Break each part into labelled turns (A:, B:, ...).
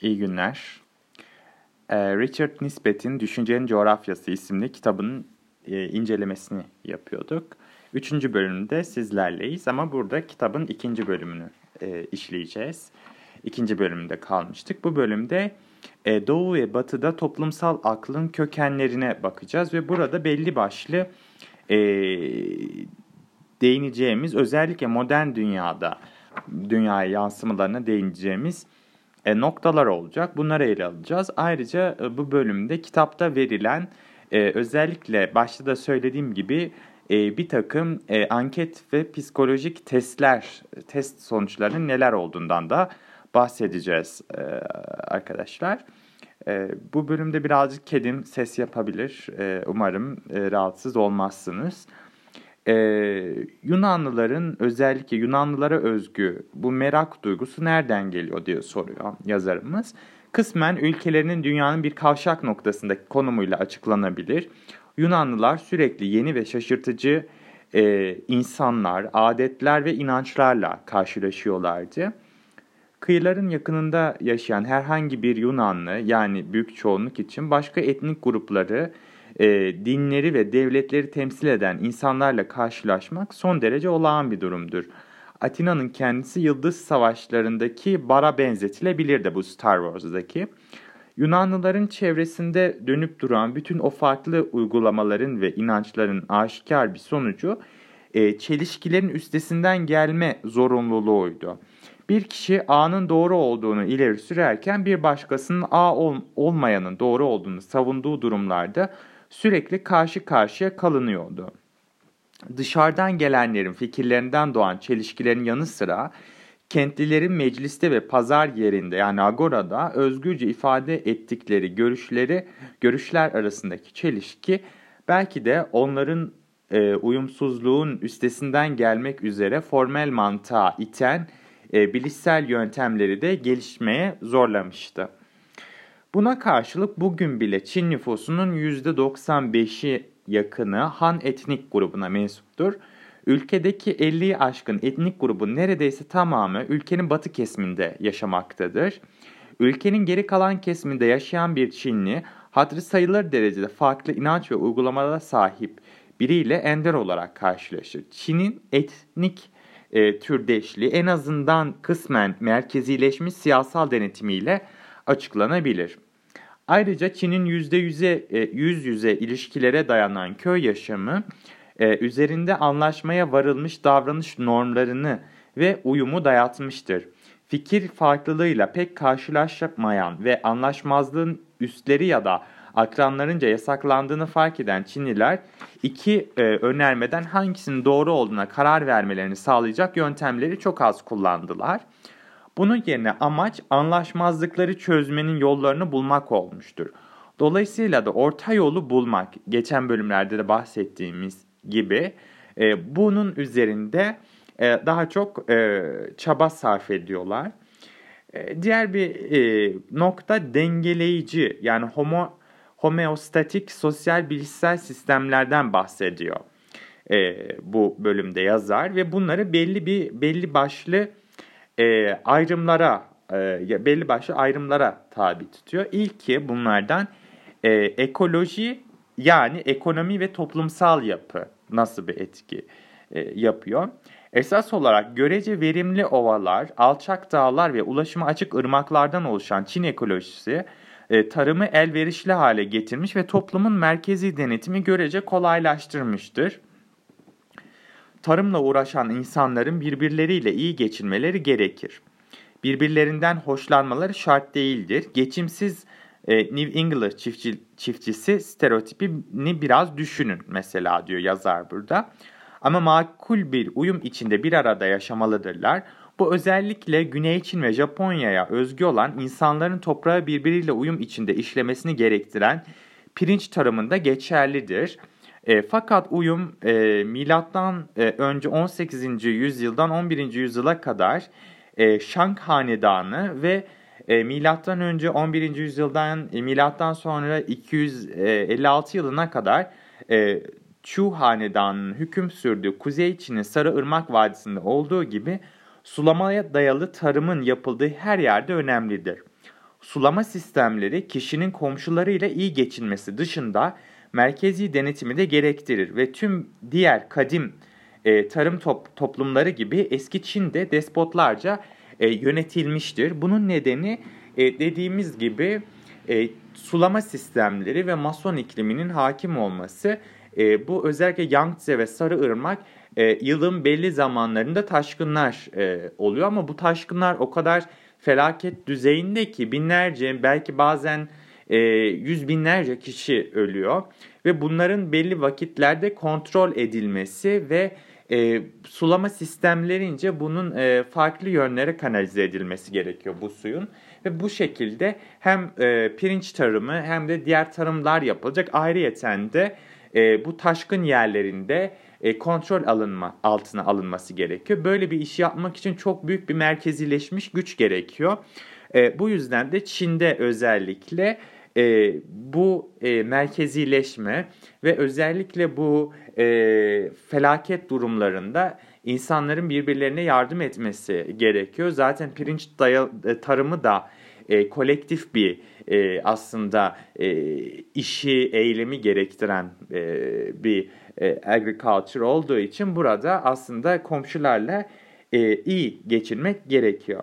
A: İyi günler. Ee, Richard Nisbet'in Düşüncenin Coğrafyası isimli kitabının e, incelemesini yapıyorduk. Üçüncü bölümde sizlerleyiz ama burada kitabın ikinci bölümünü e, işleyeceğiz. İkinci bölümde kalmıştık. Bu bölümde e, Doğu ve Batı'da toplumsal aklın kökenlerine bakacağız ve burada belli başlı değineceğimiz özellikle modern dünyada dünyaya yansımalarına değineceğimiz e, noktalar olacak. Bunları ele alacağız. Ayrıca e, bu bölümde kitapta verilen e, özellikle başta da söylediğim gibi bir takım anket ve psikolojik testler, test sonuçlarının neler olduğundan da bahsedeceğiz arkadaşlar. Bu bölümde birazcık kedim ses yapabilir. Umarım rahatsız olmazsınız. Ee, Yunanlıların özellikle Yunanlılara özgü bu merak duygusu nereden geliyor diye soruyor yazarımız. Kısmen ülkelerinin dünyanın bir kavşak noktasındaki konumuyla açıklanabilir. Yunanlılar sürekli yeni ve şaşırtıcı e, insanlar, adetler ve inançlarla karşılaşıyorlardı. Kıyıların yakınında yaşayan herhangi bir Yunanlı yani büyük çoğunluk için başka etnik grupları e, dinleri ve devletleri temsil eden insanlarla karşılaşmak son derece olağan bir durumdur. Atina'nın kendisi yıldız savaşlarındaki bara benzetilebilir de bu Star Wars'daki. Yunanlıların çevresinde dönüp duran bütün o farklı uygulamaların ve inançların aşikar bir sonucu e, çelişkilerin üstesinden gelme zorunluluğuydu. Bir kişi A'nın doğru olduğunu ileri sürerken bir başkasının A ol, olmayanın doğru olduğunu savunduğu durumlarda sürekli karşı karşıya kalınıyordu. Dışarıdan gelenlerin fikirlerinden doğan çelişkilerin yanı sıra kentlilerin mecliste ve pazar yerinde yani agorada özgürce ifade ettikleri görüşleri görüşler arasındaki çelişki belki de onların e, uyumsuzluğun üstesinden gelmek üzere formel mantığa iten e, bilişsel yöntemleri de gelişmeye zorlamıştı. Buna karşılık bugün bile Çin nüfusunun %95'i yakını Han etnik grubuna mensuptur. Ülkedeki 50'yi aşkın etnik grubun neredeyse tamamı ülkenin batı kesiminde yaşamaktadır. Ülkenin geri kalan kesiminde yaşayan bir Çinli, hatırı sayılır derecede farklı inanç ve uygulamalara sahip biriyle ender olarak karşılaşır. Çin'in etnik e, türdeşliği en azından kısmen merkezileşmiş siyasal denetimiyle açıklanabilir. Ayrıca Çin'in %100'e e, yüz yüze ilişkilere dayanan köy yaşamı e, üzerinde anlaşmaya varılmış davranış normlarını ve uyumu dayatmıştır. Fikir farklılığıyla pek karşılaşmayan ve anlaşmazlığın üstleri ya da akranlarınca yasaklandığını fark eden Çinliler iki e, önermeden hangisinin doğru olduğuna karar vermelerini sağlayacak yöntemleri çok az kullandılar. Bunun yerine amaç anlaşmazlıkları çözmenin yollarını bulmak olmuştur. Dolayısıyla da orta yolu bulmak, geçen bölümlerde de bahsettiğimiz gibi e, bunun üzerinde e, daha çok e, çaba sarf ediyorlar. E, diğer bir e, nokta dengeleyici yani homo, homeostatik sosyal bilişsel sistemlerden bahsediyor e, bu bölümde yazar ve bunları belli bir belli başlı e, ayrımlara e, belli başlı ayrımlara tabi tutuyor. İlki bunlardan e, ekoloji yani ekonomi ve toplumsal yapı nasıl bir etki e, yapıyor. Esas olarak görece verimli ovalar, alçak dağlar ve ulaşıma açık ırmaklardan oluşan Çin ekolojisi e, tarımı elverişli hale getirmiş ve toplumun merkezi denetimi görece kolaylaştırmıştır tarımla uğraşan insanların birbirleriyle iyi geçinmeleri gerekir. Birbirlerinden hoşlanmaları şart değildir. Geçimsiz e, New England çiftçi, çiftçisi stereotipini biraz düşünün mesela diyor yazar burada. Ama makul bir uyum içinde bir arada yaşamalıdırlar. Bu özellikle Güney Çin ve Japonya'ya özgü olan insanların toprağı birbiriyle uyum içinde işlemesini gerektiren pirinç tarımında geçerlidir. E, fakat uyum e, milattan e, önce 18. yüzyıldan 11. yüzyıla kadar e, Şang Hanedanı ve e, milattan önce 11. yüzyıldan e, milattan sonra 256 yılına kadar e, Chu Hanedanı'nın hüküm sürdüğü Kuzey Çin'in Sarı Irmak Vadisi'nde olduğu gibi sulamaya dayalı tarımın yapıldığı her yerde önemlidir. sulama sistemleri kişinin komşularıyla iyi geçinmesi dışında merkezi denetimi de gerektirir ve tüm diğer kadim e, tarım top, toplumları gibi eski Çin'de despotlarca e, yönetilmiştir. Bunun nedeni e, dediğimiz gibi e, sulama sistemleri ve mason ikliminin hakim olması. E, bu özellikle Yangtze ve Sarıırmak e, yılın belli zamanlarında taşkınlar e, oluyor ama bu taşkınlar o kadar felaket düzeyinde ki binlerce belki bazen e, yüz binlerce kişi ölüyor ve bunların belli vakitlerde kontrol edilmesi ve e, sulama sistemlerince bunun e, farklı yönlere kanalize edilmesi gerekiyor bu suyun. Ve bu şekilde hem e, pirinç tarımı hem de diğer tarımlar yapılacak. Ayrıyeten de e, bu taşkın yerlerinde e, kontrol alınma altına alınması gerekiyor. Böyle bir işi yapmak için çok büyük bir merkezileşmiş güç gerekiyor. E, bu yüzden de Çin'de özellikle e, bu e, merkezileşme ve özellikle bu e, felaket durumlarında insanların birbirlerine yardım etmesi gerekiyor. Zaten pirinç e, tarımı da e, kolektif bir e, aslında e, işi, eylemi gerektiren e, bir e, agriculture olduğu için burada aslında komşularla e, iyi geçinmek gerekiyor.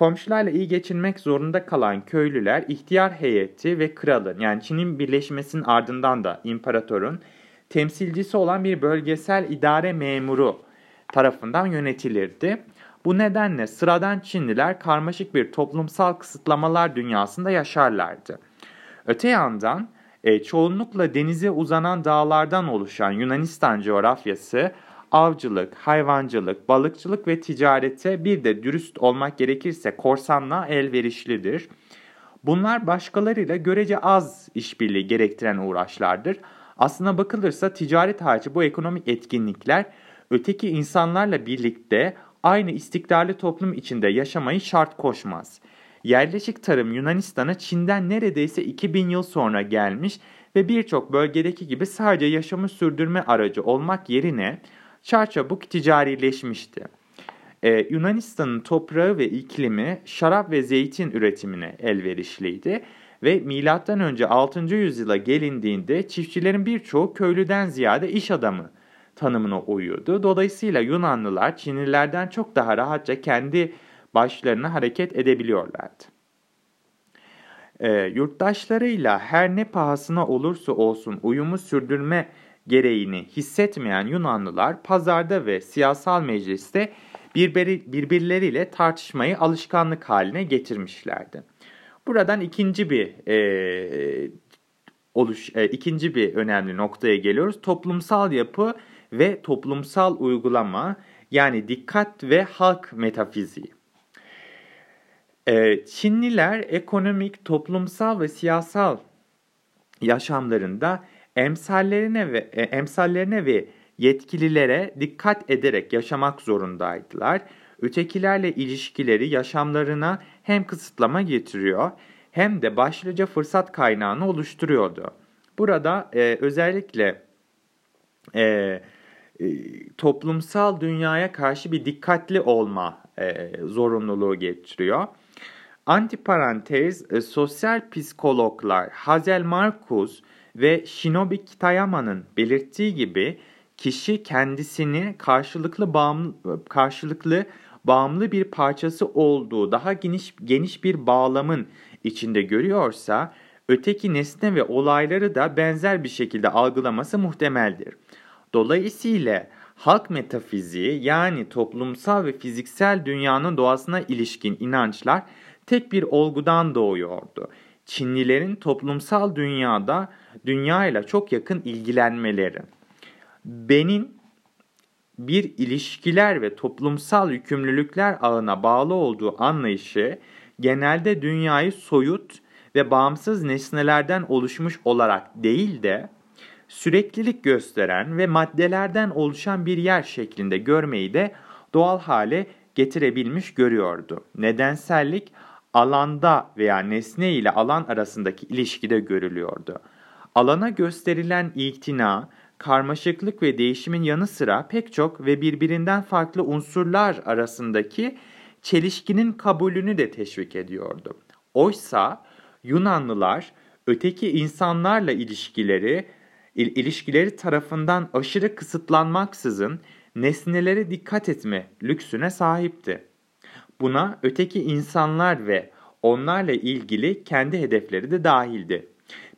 A: Komşularla iyi geçinmek zorunda kalan köylüler ihtiyar heyeti ve kralın yani Çin'in birleşmesinin ardından da imparatorun temsilcisi olan bir bölgesel idare memuru tarafından yönetilirdi. Bu nedenle sıradan Çinliler karmaşık bir toplumsal kısıtlamalar dünyasında yaşarlardı. Öte yandan e, çoğunlukla denize uzanan dağlardan oluşan Yunanistan coğrafyası avcılık, hayvancılık, balıkçılık ve ticarete bir de dürüst olmak gerekirse korsanlığa elverişlidir. Bunlar başkalarıyla görece az işbirliği gerektiren uğraşlardır. Aslına bakılırsa ticaret harici bu ekonomik etkinlikler öteki insanlarla birlikte aynı istikrarlı toplum içinde yaşamayı şart koşmaz. Yerleşik tarım Yunanistan'a Çin'den neredeyse 2000 yıl sonra gelmiş ve birçok bölgedeki gibi sadece yaşamı sürdürme aracı olmak yerine çarçabuk ticarileşmişti. Ee, Yunanistan'ın toprağı ve iklimi şarap ve zeytin üretimine elverişliydi ve M.Ö. 6. yüzyıla gelindiğinde çiftçilerin birçoğu köylüden ziyade iş adamı tanımına uyuyordu. Dolayısıyla Yunanlılar Çinlilerden çok daha rahatça kendi başlarına hareket edebiliyorlardı. E, yurttaşlarıyla her ne pahasına olursa olsun uyumu sürdürme gereğini hissetmeyen Yunanlılar pazarda ve siyasal mecliste birbirleriyle tartışmayı alışkanlık haline getirmişlerdi. Buradan ikinci bir e, oluş e, ikinci bir önemli noktaya geliyoruz. Toplumsal yapı ve toplumsal uygulama yani dikkat ve halk metafiziği. Ee, Çinliler ekonomik, toplumsal ve siyasal yaşamlarında emsallerine ve e, emsallerine ve yetkililere dikkat ederek yaşamak zorundaydılar. Ötekilerle ilişkileri yaşamlarına hem kısıtlama getiriyor hem de başlıca fırsat kaynağını oluşturuyordu. Burada e, özellikle e, e, toplumsal dünyaya karşı bir dikkatli olma e, zorunluluğu getiriyor. Antiparantez, e, sosyal psikologlar Hazel Marcus ve Shinobi Kitayama'nın belirttiği gibi kişi kendisini karşılıklı bağımlı, karşılıklı bağımlı bir parçası olduğu daha geniş, geniş bir bağlamın içinde görüyorsa öteki nesne ve olayları da benzer bir şekilde algılaması muhtemeldir. Dolayısıyla halk metafiziği yani toplumsal ve fiziksel dünyanın doğasına ilişkin inançlar tek bir olgudan doğuyordu. Çinlilerin toplumsal dünyada dünyayla çok yakın ilgilenmeleri. Benin bir ilişkiler ve toplumsal yükümlülükler ağına bağlı olduğu anlayışı genelde dünyayı soyut ve bağımsız nesnelerden oluşmuş olarak değil de süreklilik gösteren ve maddelerden oluşan bir yer şeklinde görmeyi de doğal hale getirebilmiş görüyordu. Nedensellik alanda veya nesne ile alan arasındaki ilişkide görülüyordu. Alana gösterilen iktina, karmaşıklık ve değişimin yanı sıra pek çok ve birbirinden farklı unsurlar arasındaki çelişkinin kabulünü de teşvik ediyordu. Oysa Yunanlılar öteki insanlarla ilişkileri ilişkileri tarafından aşırı kısıtlanmaksızın nesnelere dikkat etme lüksüne sahipti. Buna öteki insanlar ve onlarla ilgili kendi hedefleri de dahildi.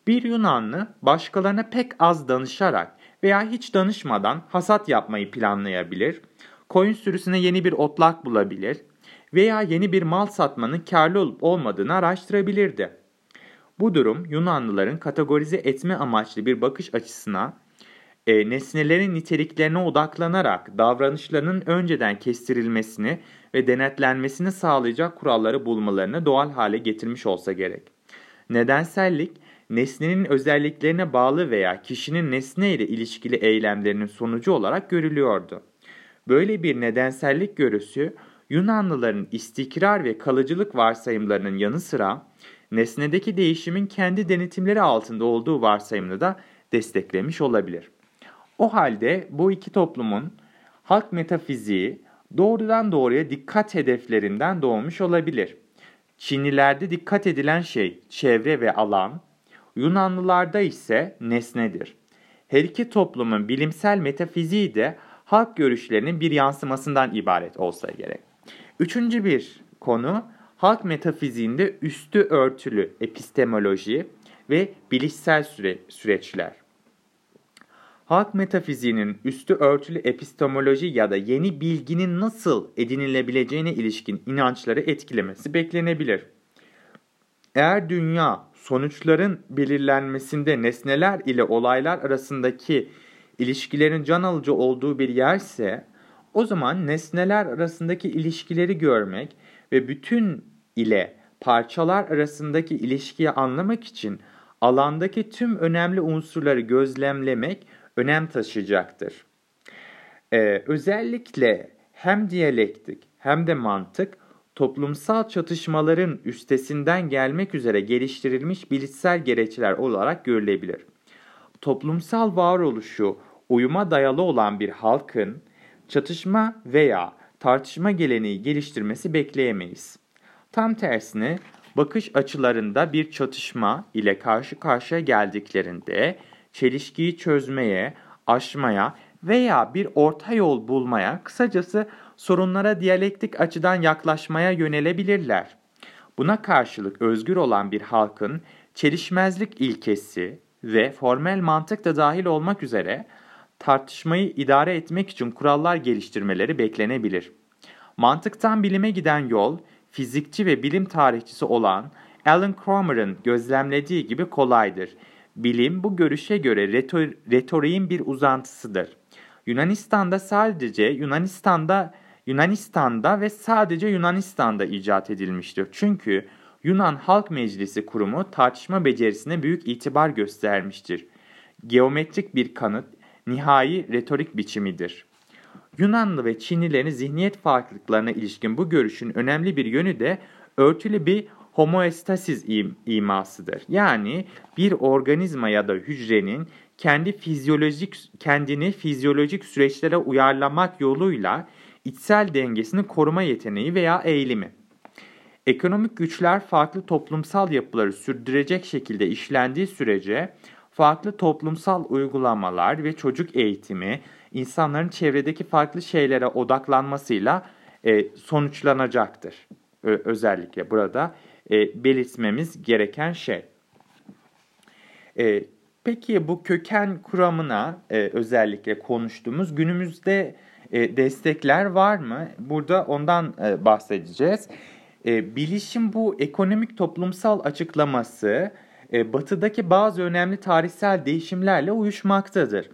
A: Bir Yunanlı başkalarına pek az danışarak veya hiç danışmadan hasat yapmayı planlayabilir, koyun sürüsüne yeni bir otlak bulabilir veya yeni bir mal satmanın karlı olup olmadığını araştırabilirdi. Bu durum Yunanlıların kategorize etme amaçlı bir bakış açısına, e, nesnelerin niteliklerine odaklanarak davranışlarının önceden kestirilmesini ve denetlenmesini sağlayacak kuralları bulmalarını doğal hale getirmiş olsa gerek. Nedensellik, nesnenin özelliklerine bağlı veya kişinin nesne ile ilişkili eylemlerinin sonucu olarak görülüyordu. Böyle bir nedensellik görüsü, Yunanlıların istikrar ve kalıcılık varsayımlarının yanı sıra nesnedeki değişimin kendi denetimleri altında olduğu varsayımını da desteklemiş olabilir. O halde bu iki toplumun halk metafiziği doğrudan doğruya dikkat hedeflerinden doğmuş olabilir. Çinlilerde dikkat edilen şey çevre ve alan, Yunanlılarda ise nesnedir. Her iki toplumun bilimsel metafiziği de halk görüşlerinin bir yansımasından ibaret olsa gerek. Üçüncü bir konu halk metafiziğinde üstü örtülü epistemoloji ve bilişsel süre, süreçler. Halk metafiziğinin üstü örtülü epistemoloji ya da yeni bilginin nasıl edinilebileceğine ilişkin inançları etkilemesi beklenebilir. Eğer dünya sonuçların belirlenmesinde nesneler ile olaylar arasındaki ilişkilerin can alıcı olduğu bir yerse, o zaman nesneler arasındaki ilişkileri görmek ve bütün ile parçalar arasındaki ilişkiyi anlamak için alandaki tüm önemli unsurları gözlemlemek önem taşıyacaktır. Ee, özellikle hem diyalektik hem de mantık toplumsal çatışmaların üstesinden gelmek üzere geliştirilmiş bilişsel gereçler olarak görülebilir. Toplumsal varoluşu uyuma dayalı olan bir halkın çatışma veya tartışma geleneği geliştirmesi bekleyemeyiz. Tam tersine bakış açılarında bir çatışma ile karşı karşıya geldiklerinde çelişkiyi çözmeye, aşmaya veya bir orta yol bulmaya, kısacası sorunlara diyalektik açıdan yaklaşmaya yönelebilirler. Buna karşılık özgür olan bir halkın çelişmezlik ilkesi ve formel mantık da dahil olmak üzere tartışmayı idare etmek için kurallar geliştirmeleri beklenebilir. Mantıktan bilime giden yol, fizikçi ve bilim tarihçisi olan Alan Cromer'ın gözlemlediği gibi kolaydır. Bilim bu görüşe göre retor retoriğin bir uzantısıdır. Yunanistan'da sadece Yunanistan'da Yunanistan'da ve sadece Yunanistan'da icat edilmiştir. Çünkü Yunan Halk Meclisi kurumu tartışma becerisine büyük itibar göstermiştir. Geometrik bir kanıt nihai retorik biçimidir. Yunanlı ve Çinlilerin zihniyet farklılıklarına ilişkin bu görüşün önemli bir yönü de örtülü bir homoestasis im imasıdır. Yani bir organizma ya da hücrenin kendi fizyolojik kendini fizyolojik süreçlere uyarlamak yoluyla içsel dengesini koruma yeteneği veya eğilimi. Ekonomik güçler farklı toplumsal yapıları sürdürecek şekilde işlendiği sürece farklı toplumsal uygulamalar ve çocuk eğitimi insanların çevredeki farklı şeylere odaklanmasıyla e, sonuçlanacaktır. Özellikle burada e, belirtmemiz gereken şey. E, peki bu köken kuramına e, özellikle konuştuğumuz günümüzde e, destekler var mı? Burada ondan e, bahsedeceğiz. E, bilişim bu ekonomik toplumsal açıklaması e, batıdaki bazı önemli tarihsel değişimlerle uyuşmaktadır.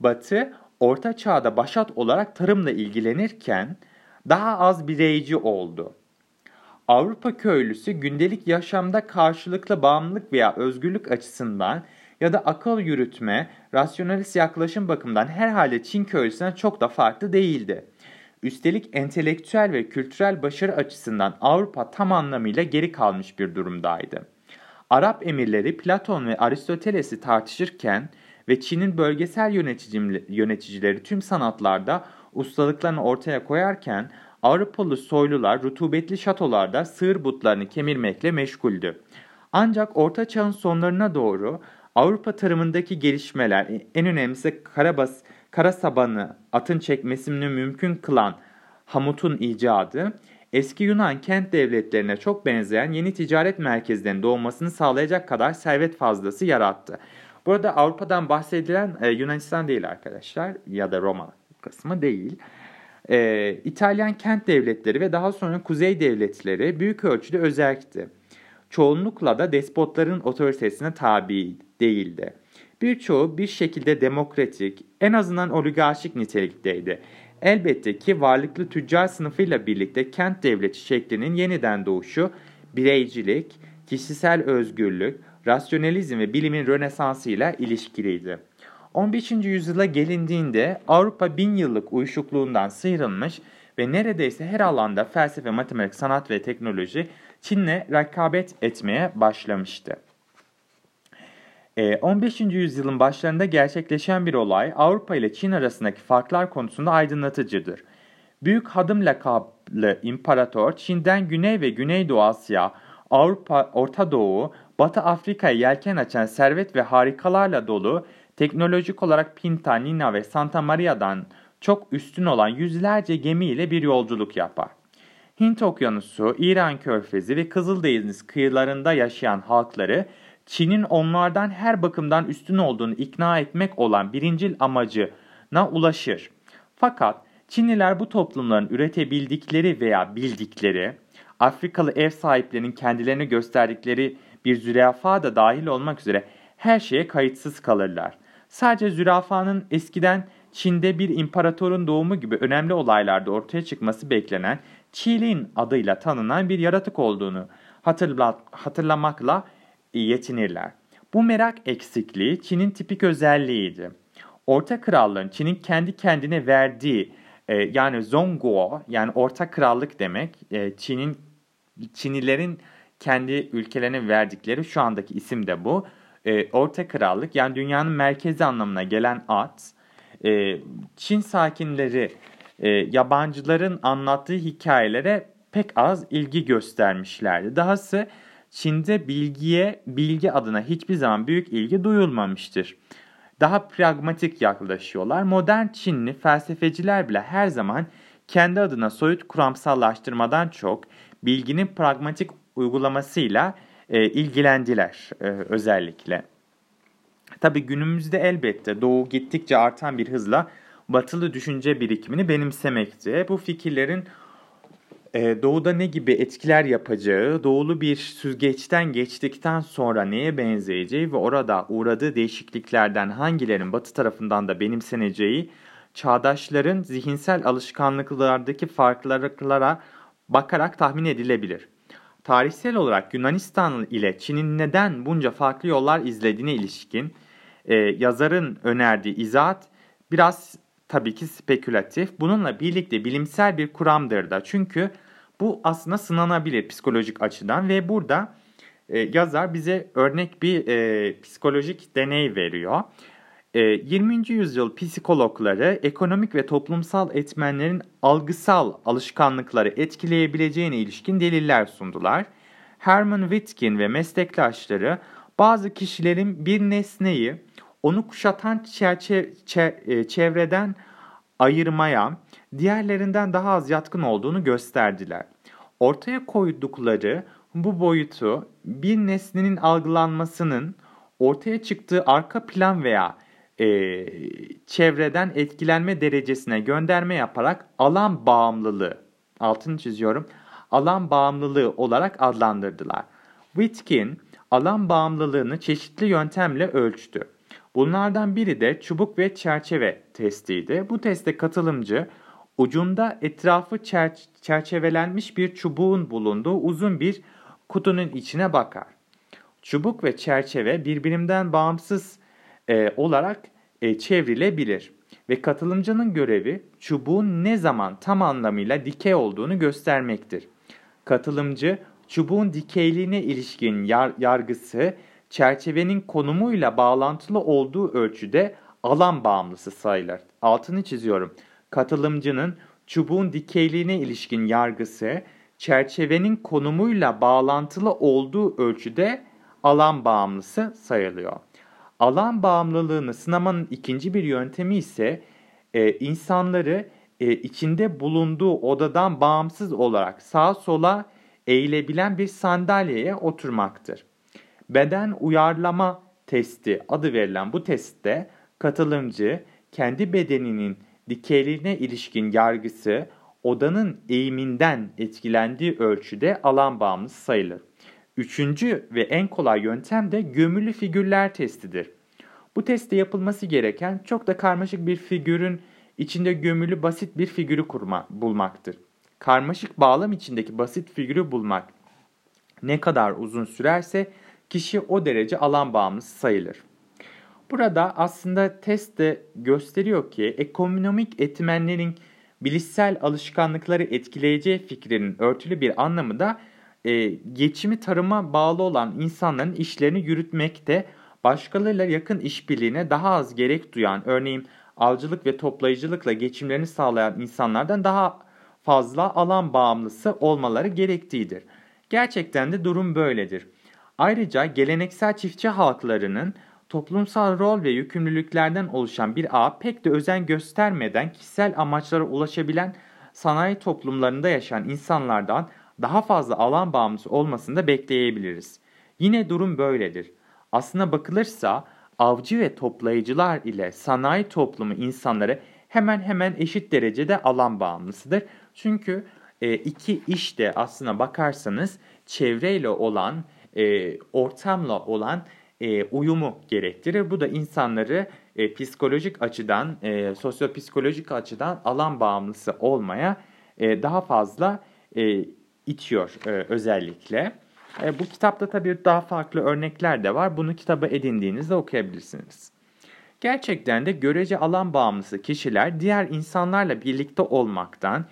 A: Batı, Orta Çağ'da başat olarak tarımla ilgilenirken daha az bireyci oldu. Avrupa köylüsü gündelik yaşamda karşılıklı bağımlılık veya özgürlük açısından ya da akıl yürütme, rasyonalist yaklaşım bakımından herhalde Çin köylüsünden çok da farklı değildi. Üstelik entelektüel ve kültürel başarı açısından Avrupa tam anlamıyla geri kalmış bir durumdaydı. Arap emirleri Platon ve Aristoteles'i tartışırken ve Çin'in bölgesel yöneticileri tüm sanatlarda ustalıklarını ortaya koyarken Avrupalı soylular rutubetli şatolarda sığır butlarını kemirmekle meşguldü. Ancak Orta Çağ'ın sonlarına doğru Avrupa tarımındaki gelişmeler, en önemlisi karabas, kara atın çekmesini mümkün kılan hamutun icadı, eski Yunan kent devletlerine çok benzeyen yeni ticaret merkezlerinin doğmasını sağlayacak kadar servet fazlası yarattı. Burada Avrupa'dan bahsedilen e, Yunanistan değil arkadaşlar ya da Roma kısmı değil. E, İtalyan kent devletleri ve daha sonra kuzey devletleri büyük ölçüde özerkti. Çoğunlukla da despotların otoritesine tabi değildi. Birçoğu bir şekilde demokratik, en azından oligarşik nitelikteydi. Elbette ki varlıklı tüccar sınıfıyla birlikte kent devleti şeklinin yeniden doğuşu, bireycilik, kişisel özgürlük, rasyonalizm ve bilimin rönesansıyla ilişkiliydi. 15. yüzyıla gelindiğinde Avrupa bin yıllık uyuşukluğundan sıyrılmış ve neredeyse her alanda felsefe, matematik, sanat ve teknoloji Çin'le rekabet etmeye başlamıştı. 15. Ee, yüzyılın başlarında gerçekleşen bir olay Avrupa ile Çin arasındaki farklar konusunda aydınlatıcıdır. Büyük Hadım lakaplı imparator Çin'den Güney ve Güneydoğu Asya, Avrupa, Orta Doğu, Batı Afrika'ya yelken açan servet ve harikalarla dolu teknolojik olarak Pinta, Nina ve Santa Maria'dan çok üstün olan yüzlerce gemiyle bir yolculuk yapar. Hint Okyanusu, İran Körfezi ve Kızıldeniz kıyılarında yaşayan halkları Çin'in onlardan her bakımdan üstün olduğunu ikna etmek olan birincil amacına ulaşır. Fakat Çinliler bu toplumların üretebildikleri veya bildikleri, Afrikalı ev sahiplerinin kendilerini gösterdikleri bir zürafa da dahil olmak üzere her şeye kayıtsız kalırlar. Sadece zürafanın eskiden Çin'de bir imparatorun doğumu gibi önemli olaylarda ortaya çıkması beklenen Çilin adıyla tanınan bir yaratık olduğunu hatırla hatırlamakla yetinirler. Bu merak eksikliği Çin'in tipik özelliğiydi. Orta Krallığın Çin'in kendi kendine verdiği e, yani Zongguo yani Orta Krallık demek e, Çin'in Çinilerin kendi ülkelerine verdikleri şu andaki isim de bu. E, Orta Krallık yani dünyanın merkezi anlamına gelen at. E, Çin sakinleri e, yabancıların anlattığı hikayelere pek az ilgi göstermişlerdi. Dahası Çin'de bilgiye, bilgi adına hiçbir zaman büyük ilgi duyulmamıştır. Daha pragmatik yaklaşıyorlar. Modern Çinli felsefeciler bile her zaman kendi adına soyut kuramsallaştırmadan çok bilginin pragmatik uygulamasıyla e, ilgilendiler e, özellikle. Tabi günümüzde elbette Doğu gittikçe artan bir hızla batılı düşünce birikimini benimsemekte. Bu fikirlerin e, doğuda ne gibi etkiler yapacağı, doğulu bir süzgeçten geçtikten sonra neye benzeyeceği ve orada uğradığı değişikliklerden hangilerinin batı tarafından da benimseneceği, çağdaşların zihinsel alışkanlıklardaki farklılıklara bakarak tahmin edilebilir. Tarihsel olarak Yunanistan ile Çin'in neden bunca farklı yollar izlediğine ilişkin e, yazarın önerdiği izahat biraz tabii ki spekülatif. Bununla birlikte bilimsel bir kuramdır da. Çünkü bu aslında sınanabilir psikolojik açıdan ve burada e, yazar bize örnek bir e, psikolojik deney veriyor. E, 20. yüzyıl psikologları ekonomik ve toplumsal etmenlerin algısal alışkanlıkları etkileyebileceğine ilişkin deliller sundular. Herman Witkin ve meslektaşları bazı kişilerin bir nesneyi onu kuşatan e, çevreden ayırmaya diğerlerinden daha az yatkın olduğunu gösterdiler. Ortaya koydukları bu boyutu bir nesnenin algılanmasının ortaya çıktığı arka plan veya e, çevreden etkilenme derecesine gönderme yaparak alan bağımlılığı, altını çiziyorum, alan bağımlılığı olarak adlandırdılar. Witkin alan bağımlılığını çeşitli yöntemle ölçtü. Bunlardan biri de çubuk ve çerçeve testiydi. Bu teste katılımcı ucunda etrafı çer- çerçevelenmiş bir çubuğun bulunduğu uzun bir kutunun içine bakar. Çubuk ve çerçeve birbirinden bağımsız e, olarak e, çevrilebilir ve katılımcının görevi çubuğun ne zaman tam anlamıyla dikey olduğunu göstermektir. Katılımcı çubuğun dikeyliğine ilişkin yar- yargısı çerçevenin konumuyla bağlantılı olduğu ölçüde alan bağımlısı sayılır. Altını çiziyorum. Katılımcının çubuğun dikeyliğine ilişkin yargısı çerçevenin konumuyla bağlantılı olduğu ölçüde alan bağımlısı sayılıyor. Alan bağımlılığını sınamanın ikinci bir yöntemi ise e, insanları e, içinde bulunduğu odadan bağımsız olarak sağa sola eğilebilen bir sandalyeye oturmaktır. Beden uyarlama testi adı verilen bu testte katılımcı kendi bedeninin dikeyliğine ilişkin yargısı odanın eğiminden etkilendiği ölçüde alan bağımlısı sayılır. Üçüncü ve en kolay yöntem de gömülü figürler testidir. Bu testte yapılması gereken çok da karmaşık bir figürün içinde gömülü basit bir figürü kurma, bulmaktır. Karmaşık bağlam içindeki basit figürü bulmak ne kadar uzun sürerse kişi o derece alan bağımlısı sayılır. Burada aslında test de gösteriyor ki ekonomik etmenlerin bilişsel alışkanlıkları etkileyeceği fikrinin örtülü bir anlamı da e, geçimi tarıma bağlı olan insanların işlerini yürütmekte başkalarıyla yakın işbirliğine daha az gerek duyan örneğin avcılık ve toplayıcılıkla geçimlerini sağlayan insanlardan daha fazla alan bağımlısı olmaları gerektiğidir. Gerçekten de durum böyledir. Ayrıca geleneksel çiftçi halklarının toplumsal rol ve yükümlülüklerden oluşan bir ağ pek de özen göstermeden kişisel amaçlara ulaşabilen sanayi toplumlarında yaşayan insanlardan daha fazla alan bağımlısı olmasını da bekleyebiliriz. Yine durum böyledir. Aslına bakılırsa avcı ve toplayıcılar ile sanayi toplumu insanları hemen hemen eşit derecede alan bağımlısıdır. Çünkü e, iki iş de aslına bakarsanız çevreyle olan, e, ortamla olan e, uyumu gerektirir. Bu da insanları e, psikolojik açıdan, e, sosyopsikolojik açıdan alan bağımlısı olmaya e, daha fazla e, itiyor e, özellikle. E, bu kitapta tabii daha farklı örnekler de var. Bunu kitaba edindiğinizde okuyabilirsiniz. Gerçekten de görece alan bağımlısı kişiler diğer insanlarla birlikte olmaktan,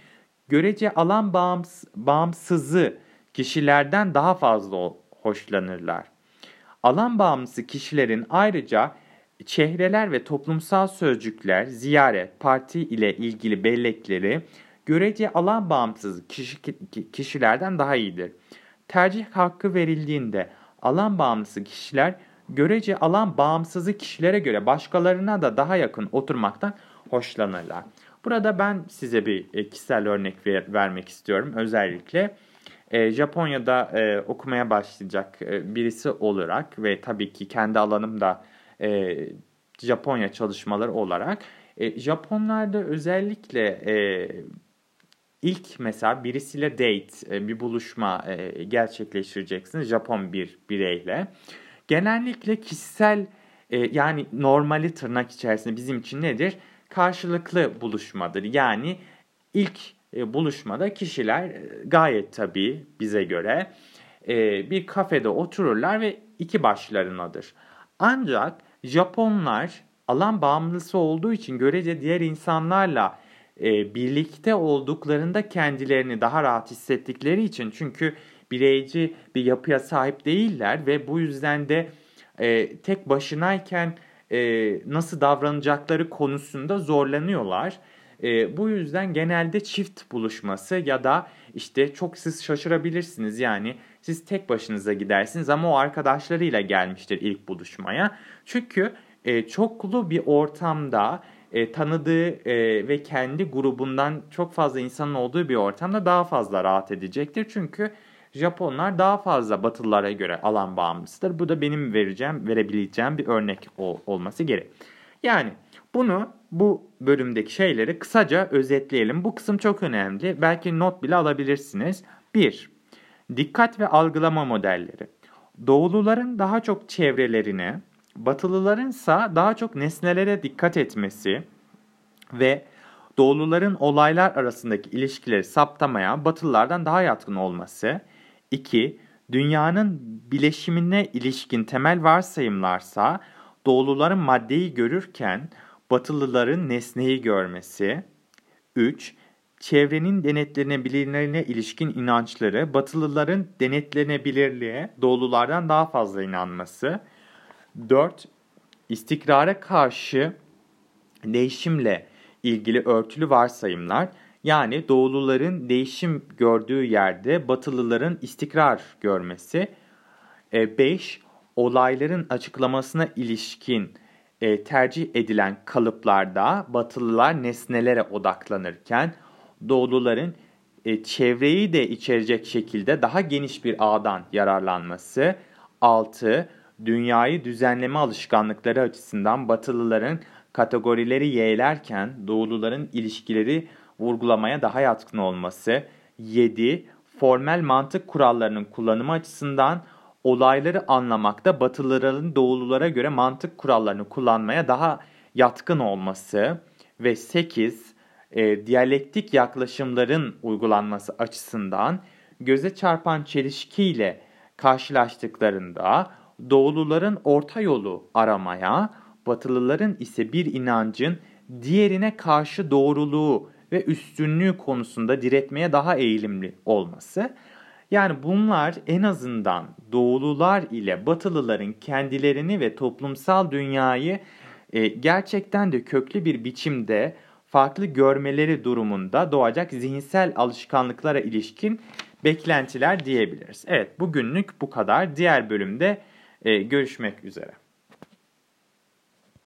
A: görece alan bağımsız, bağımsızı kişilerden daha fazla hoşlanırlar. Alan bağımlısı kişilerin ayrıca çehreler ve toplumsal sözcükler, ziyaret, parti ile ilgili bellekleri görece alan bağımsız kişi, kişilerden daha iyidir. Tercih hakkı verildiğinde alan bağımlısı kişiler görece alan bağımsızı kişilere göre başkalarına da daha yakın oturmaktan hoşlanırlar. Burada ben size bir e, kişisel örnek ver, vermek istiyorum. Özellikle e, Japonya'da e, okumaya başlayacak e, birisi olarak ve tabii ki kendi alanımda e, Japonya çalışmaları olarak e, Japonlarda özellikle e, ilk mesela birisiyle date, e, bir buluşma e, gerçekleştireceksiniz Japon bir bireyle. Genellikle kişisel e, yani normali tırnak içerisinde bizim için nedir? Karşılıklı buluşmadır. Yani ilk buluşmada kişiler gayet tabii bize göre bir kafede otururlar ve iki başlarınadır. Ancak Japonlar alan bağımlısı olduğu için görece diğer insanlarla birlikte olduklarında kendilerini daha rahat hissettikleri için çünkü bireyci bir yapıya sahip değiller ve bu yüzden de tek başınayken nasıl davranacakları konusunda zorlanıyorlar. E, bu yüzden genelde çift buluşması ya da işte çok siz şaşırabilirsiniz yani siz tek başınıza gidersiniz ama o arkadaşlarıyla gelmiştir ilk buluşmaya. Çünkü e, çoklu bir ortamda e, tanıdığı e, ve kendi grubundan çok fazla insanın olduğu bir ortamda daha fazla rahat edecektir. Çünkü Japonlar daha fazla Batılılara göre alan bağımlısıdır. Bu da benim vereceğim, verebileceğim bir örnek ol, olması gerek. Yani bunu bu bölümdeki şeyleri kısaca özetleyelim. Bu kısım çok önemli. Belki not bile alabilirsiniz. 1. Dikkat ve algılama modelleri. Doğuluların daha çok çevrelerine, batılıların ise daha çok nesnelere dikkat etmesi ve doğuluların olaylar arasındaki ilişkileri saptamaya batılılardan daha yatkın olması. 2. Dünyanın bileşimine ilişkin temel varsayımlarsa doğuluların maddeyi görürken Batılıların nesneyi görmesi. 3. Çevrenin denetlenebilirliğine ilişkin inançları Batılıların denetlenebilirliğe doğululardan daha fazla inanması. 4. İstikrara karşı değişimle ilgili örtülü varsayımlar Yani doğuluların değişim gördüğü yerde batılıların istikrar görmesi. 5. E, olayların açıklamasına ilişkin e, tercih edilen kalıplarda batılılar nesnelere odaklanırken doğuluların e, çevreyi de içerecek şekilde daha geniş bir ağdan yararlanması. 6. Dünyayı düzenleme alışkanlıkları açısından batılıların kategorileri yeğlerken doğuluların ilişkileri vurgulamaya daha yatkın olması. 7. Formel mantık kurallarının kullanımı açısından olayları anlamakta Batılıların Doğululara göre mantık kurallarını kullanmaya daha yatkın olması ve 8 e, diyalektik yaklaşımların uygulanması açısından göze çarpan çelişkiyle karşılaştıklarında Doğuluların orta yolu aramaya, Batılıların ise bir inancın diğerine karşı doğruluğu ve üstünlüğü konusunda diretmeye daha eğilimli olması yani bunlar en azından doğulular ile batılıların kendilerini ve toplumsal dünyayı e, gerçekten de köklü bir biçimde farklı görmeleri durumunda doğacak zihinsel alışkanlıklara ilişkin beklentiler diyebiliriz. Evet bugünlük bu kadar. Diğer bölümde görüşmek üzere.